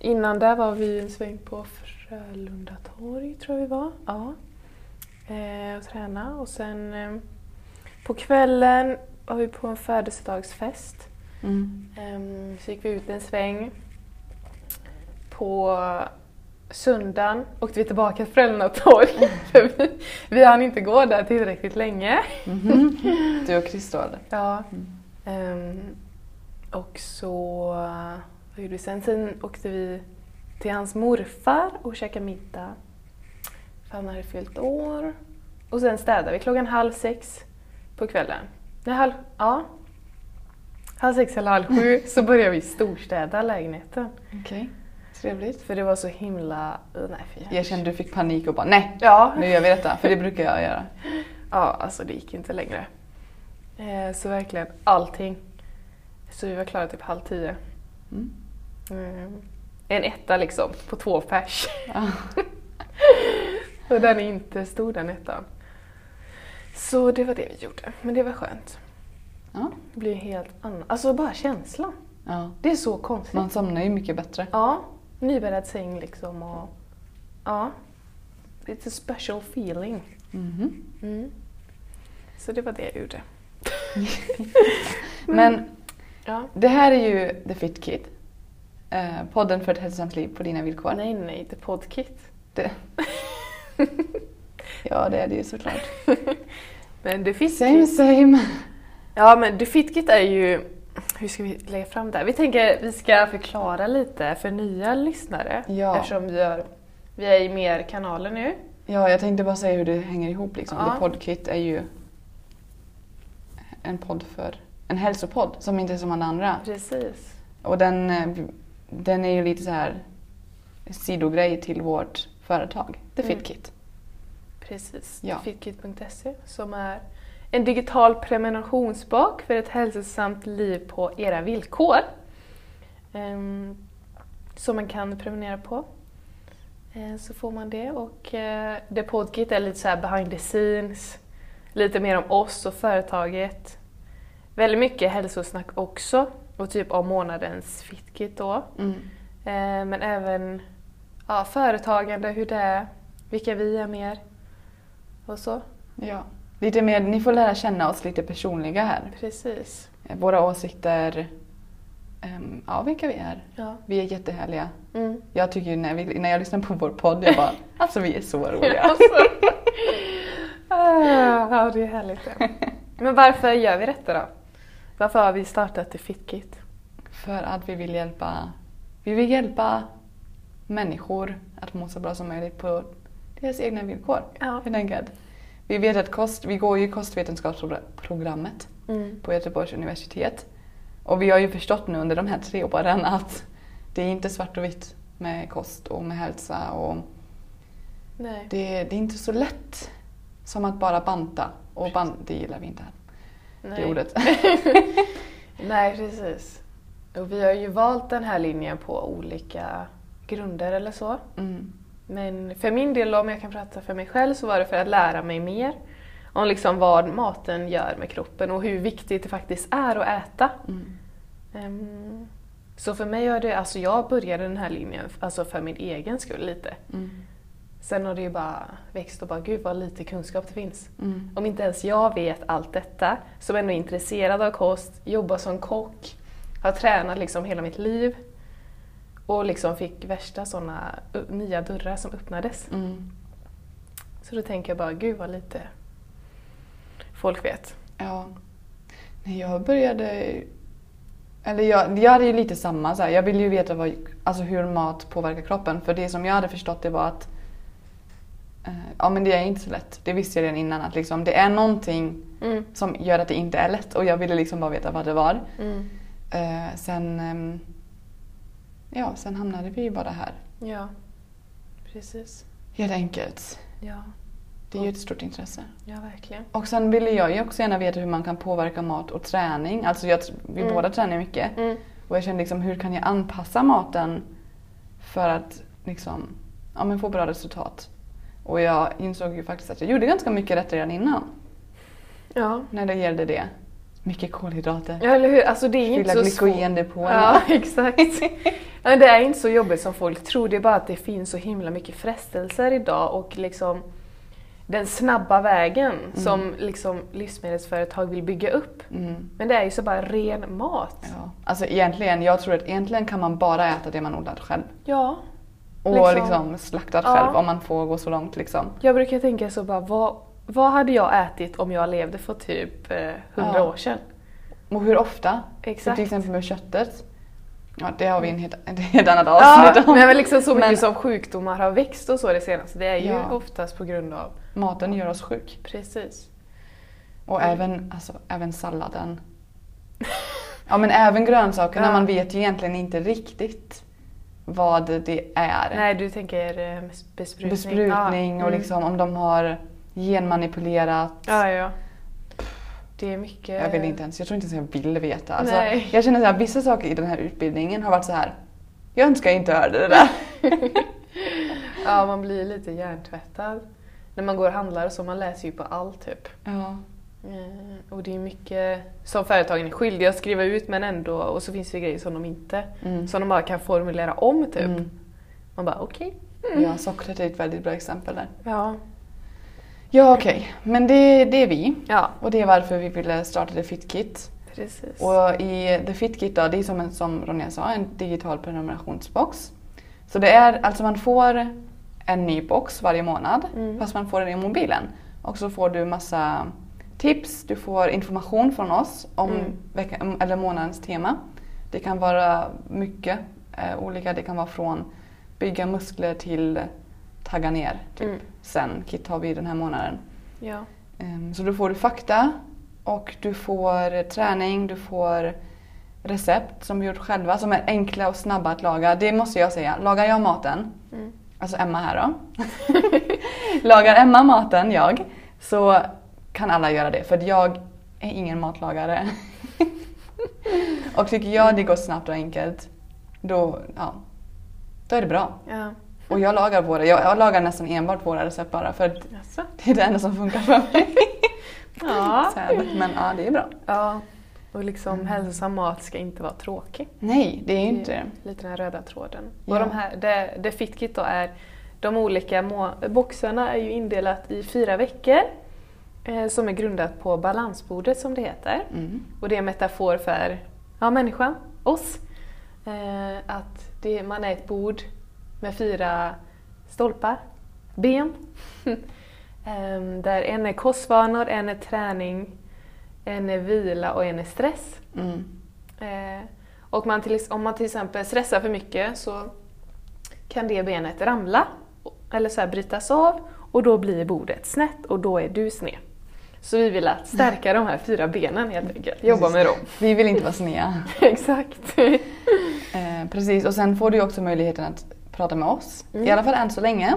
innan där var vi en sväng på Frölunda torg, tror jag vi var. Ja. Eh, och träna. Och sen eh, på kvällen var vi på en födelsedagsfest. Mm. Ehm, så gick vi ut en sväng. På söndagen åkte vi tillbaka till Frölunda torg. För vi, vi hann inte gå där tillräckligt länge. Mhm. Du och Christer eller? Ja. Mm. Och så, vad gjorde vi sen? Sen åkte vi till hans morfar och käkade middag. För han hade fyllt år. Och sen städade vi klockan halv sex på kvällen. Nej, halv, ja. Halv sex eller halv sju så började vi storstäda lägenheten. Okej, trevligt. För det var så himla... uh, Nej, för Jag kände du fick panik och bara nej, Ja, nu gör vi detta. För det brukar jag göra. ja, alltså det gick inte längre. Eh, så verkligen allting. Så vi var klara typ halv tio. Mm. Mm. En etta liksom, på två pers. Och den är inte stor den ettan. Så det var det vi gjorde. Men det var skönt. Ja. Det blir helt annan. Alltså bara känslan. ja. Det är så konstigt. Man somnar ju mycket bättre. Ja, nybäddad säng liksom och... Ja. It's a special feeling. Mhm. Mm. Så det var det jag gjorde. Men Ja. det här är ju The Fit Kid. Eh, podden för ett hälsosamt liv på dina villkor. Nej, nej, inte podkit. Det. ja, det är det ju såklart. Men The Fit Same same. Ja, men The Fit Kit är ju... Hur ska vi lägga fram det här? Vi tänker vi ska förklara lite för nya lyssnare. Ja. Eftersom vi, har, vi är i mer kanaler nu. Ja, jag tänkte bara säga hur det hänger ihop. Liksom. Ja. The Podkit är ju en podd för en hälsopodd som inte är som alla andra. Precis. Och den, eh, den är ju lite så här sidogrej till vårt företag, The Mm. Fit Kit. Precis. Ja. Fitkit.se som är en digital prenumerationsbok för ett hälsosamt liv på era villkor. Um, som man kan prenumerera på. Eh, så får man det och uh, The Podkit är lite så behind the scenes. Lite mer om oss och företaget. Väldigt mycket hälsosnack också och typ om månadens Fitkit då. Mm. Eh, men även ja, företagande, hur det är, vilka vi är mer och så. Ja. Lite mer, ni får lära känna oss lite personliga här. Precis. Eh, Våra åsikter, ehm, ja vilka vi är. Ja. Vi är jättehärliga. Mm. Jag tycker ju när, vi, när jag lyssnar på vår podd, jag bara, alltså vi är så roliga. Alltså. Ah, ja, det är härligt. Men varför gör vi detta då? Varför har vi startat The Fitkit? För att vi vill hjälpa, vi vill hjälpa människor att må så bra som möjligt på deras egna villkor. Ja. Helt enkelt. Vi vet att kost, vi går ju kostvetenskapsprogrammet Mm. på Göteborgs universitet. Och vi har ju förstått nu under de här tre åren att det är inte svart och vitt med kost och med hälsa. Och Nej. det, det är inte så lätt som att bara banta. Och band, det gillar vi inte här, Nej. det ordet. Nej, precis. Och vi har ju valt den här linjen på olika grunder eller så. Mm. Men för min del, om jag kan prata för mig själv, så var det för att lära mig mer om liksom vad maten gör med kroppen och hur viktigt det faktiskt är att äta. Mm. Ehm, så för mig har det, alltså jag började den här linjen alltså för min egen skull lite. Mm. Sen har det ju bara växt och bara, gud vad lite kunskap det finns. Mm. Om inte ens jag vet allt detta, som ändå är intresserad av kost, jobbar som kock, har tränat liksom hela mitt liv och liksom fick värsta sådana nya dörrar som öppnades. Mm. Så då tänker jag bara, gud vad lite folk vet. Ja. Nej, jag började... Eller jag, jag hade ju lite samma. Så här, jag ville ju veta vad, alltså hur mat påverkar kroppen. För det som jag hade förstått det var att ja, men det är inte så lätt. Det visste jag redan innan. Att liksom, det är någonting Mm. som gör att det inte är lätt. Och jag ville liksom bara veta vad det var. Mm. Eh, sen, ehm, ja, sen hamnade vi bara här. Ja, precis. Helt enkelt. Ja, Det är ju ett stort intresse. ja verkligen. Och sen ville jag ju också gärna veta hur man kan påverka mat och träning. Alltså jag, vi Mm. båda tränar mycket. Mm. Och jag kände liksom, hur kan jag anpassa maten för att liksom, ja, men få bra resultat? Och jag insåg ju faktiskt att jag gjorde ganska mycket rätt redan innan. Ja. När det gällde det. Mycket kolhydrater. ja, eller hur? Alltså det är inte Fylla så glykogendepåerna. Ja, exakt. Men det är inte så jobbigt som folk tror. Det är bara att det finns så himla mycket frestelser idag och liksom den snabba vägen som liksom livsmedelsföretag vill bygga upp. Mm. Men det är ju så bara ren mat. Ja. Alltså egentligen, jag tror att egentligen kan man bara äta det man odlat själv. Ja. Och Liksom. liksom, slaktat Ja. själv om man får gå så långt liksom. Jag brukar tänka så bara, vad, vad hade jag ätit om jag levde för typ eh, hundra Ja. år sedan? Och hur ofta? För Exakt. till exempel med köttet. Ja, det har vi en helt, ett helt annat Ja, avsnitt om. nej, men liksom så mycket Men- som sjukdomar har växt och så det senaste. Det är ju Ja. oftast på grund av Maten gör oss sjuk. Precis. Och även, alltså, även salladen. Ja men även grönsakerna, Ja. man vet ju egentligen inte riktigt vad det är. Nej, du tänker eh, besprutning. Besprutning och mm. liksom om de har genmanipulerat. Ja, ja. Det är mycket... Jag vill inte ens, jag tror inte ens jag vill veta. Alltså, Nej. jag känner att vissa saker i den här utbildningen har varit så här. jag önskar jag inte hörde det där. Ja, man blir lite hjärntvättad. När man går och handlar så man läser ju på allt typ. Ja. Eh, Och det är mycket som företagen är skyldiga att skriva ut men ändå, och så finns det grejer som de inte, Mm. som de bara kan formulera om typ. Mm. Man bara okej. Ja, sockret är ett väldigt bra exempel där. Ja. Ja okej, men det, det är vi. Ja, Och det är varför vi ville starta The Fit Kit. precis. Och i The Fit Kit då, det är som, en, som Ronja sa, en digital prenumerationsbox. Så det är, alltså man får en ny box varje månad, Mm. fast man får den i mobilen. Och så får du massa tips, du får information från oss om Mm. vecka, eller månadens tema. Det kan vara mycket eh, olika, det kan vara från bygga muskler till tagga ner. Typ. Mm. Sen Kit har vi den här månaden. Ja. Ehm, Så då får du fakta och du får träning, du får recept som vi gjort själva som är enkla och snabba att laga. Det måste jag säga. Lagar jag maten, Mm. alltså Emma här då. Lagar Emma maten, jag, så kan alla göra det för jag är ingen matlagare. och tycker jag det går snabbt och enkelt, då, ja, då är det bra. Ja. Och jag lagar våra, jag, jag lagar nästan enbart våra recept bara för att Jaså? det är det enda som funkar för mig. Ja. Säd. Men ja, det är bra. ja. Och liksom hälsosam mat ska inte vara tråkig. Nej, det är ju inte det. Lite den röda tråden. Ja. Och de här, det, det FitKit då är, de olika boxarna är ju indelat i fyra veckor. Eh, som är grundat på balansbordet som det heter. Mm. Och det är en metafor för ja, människan, oss. Eh, att det, man är ett bord med fyra stolpar, ben. Ehm, där en är kostvanor, en är träning, en är vila och en är stress. Mm. Eh, och man till, om man till exempel stressar för mycket så kan det benet ramla eller så här brytas av och då blir bordet snett och då är du sned. Så vi vill att stärka de här fyra benen helt enkelt, jobba med dem. Vi vill inte vara snea. Exakt. Eh, precis, och sen får du också möjligheten att prata med oss. Mm. I alla fall än så länge.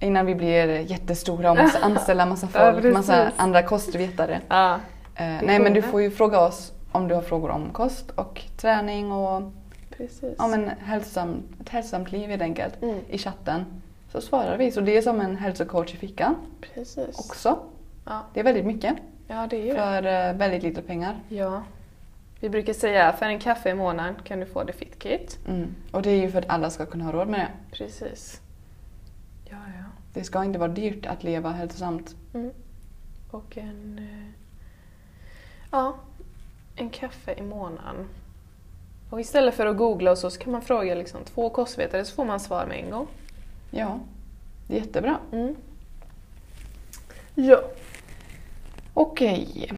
Innan vi blir jättestora och måste anställa massa Ja, folk, massa precis. andra kostvetare. ja. Eh, nej men du får ju fråga oss om du har frågor om kost och träning och Precis. ja, men hälsosam, ett hälsosamt liv helt enkelt Mm. i chatten. Så svarar vi. Så det är som en hälsocoach i fickan Precis. också. Ja. Det är väldigt mycket ja, det är ju det. för eh, väldigt lite pengar. Ja. Vi brukar säga för en kaffe i månaden kan du få det FitKit. Mm. Och det är ju för att alla ska kunna ha råd med det. Precis. Ja, ja. Det ska inte vara dyrt att leva hälsosamt. Mm. Och en... eh, Ja, en kaffe i månaden. Och istället för att googla och så, så kan man fråga liksom två kostvetare så får man svar med en gång. Ja, jättebra. Mm. Ja. Okej.